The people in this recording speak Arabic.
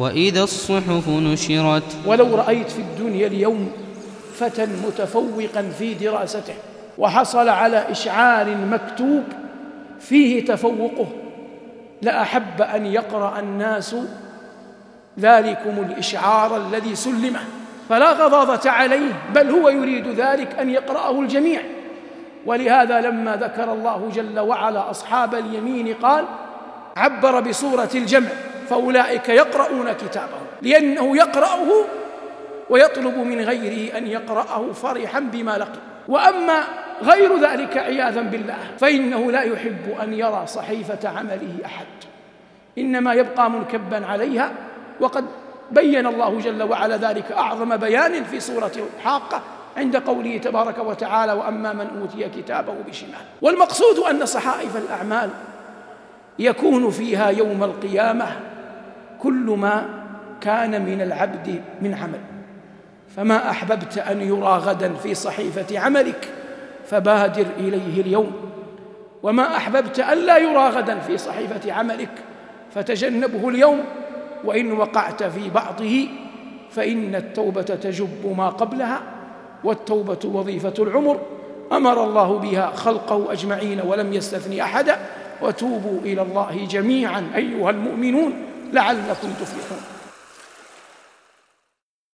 وإذا الصحف نشرت. ولو رأيت في الدنيا اليوم فتى متفوقا في دراسته وحصل على إشعار مكتوب فيه تفوقه لأحب أن يقرأ الناس ذلكم الإشعار الذي سلمه فلا غضاضة عليه بل هو يريد ذلك أن يقرأه الجميع. ولهذا لما ذكر الله جل وعلا أصحاب اليمين قال عبر بصورة الجمع. فأولئك يقرؤون كتابه لأنه يقرأه ويطلب من غيره أن يقرأه فرحا بما لقي. وأما غير ذلك عياذا بالله فإنه لا يحب أن يرى صحيفة عمله أحد. إنما يبقى منكبا عليها وقد بين الله جل وعلا ذلك أعظم بيان في سورة الحاقة عند قوله تبارك وتعالى وأما من أوتي كتابه بشمال والمقصود أن صحائف الأعمال يكون فيها يوم القيامة كل ما كان من العبد من عمل. فما أحببت أن يرى غدا في صحيفة عملك فبادر إليه اليوم. وما أحببت أن لا يرى غدا في صحيفة عملك فتجنبه اليوم. وإن وقعت في بعضه فإن التوبة تجب ما قبلها والتوبة وظيفة العمر. أمر الله بها خلقه أجمعين ولم يستثني أحدا. وتوبوا إلى الله جميعا أيها المؤمنون لعلكم تفلحون.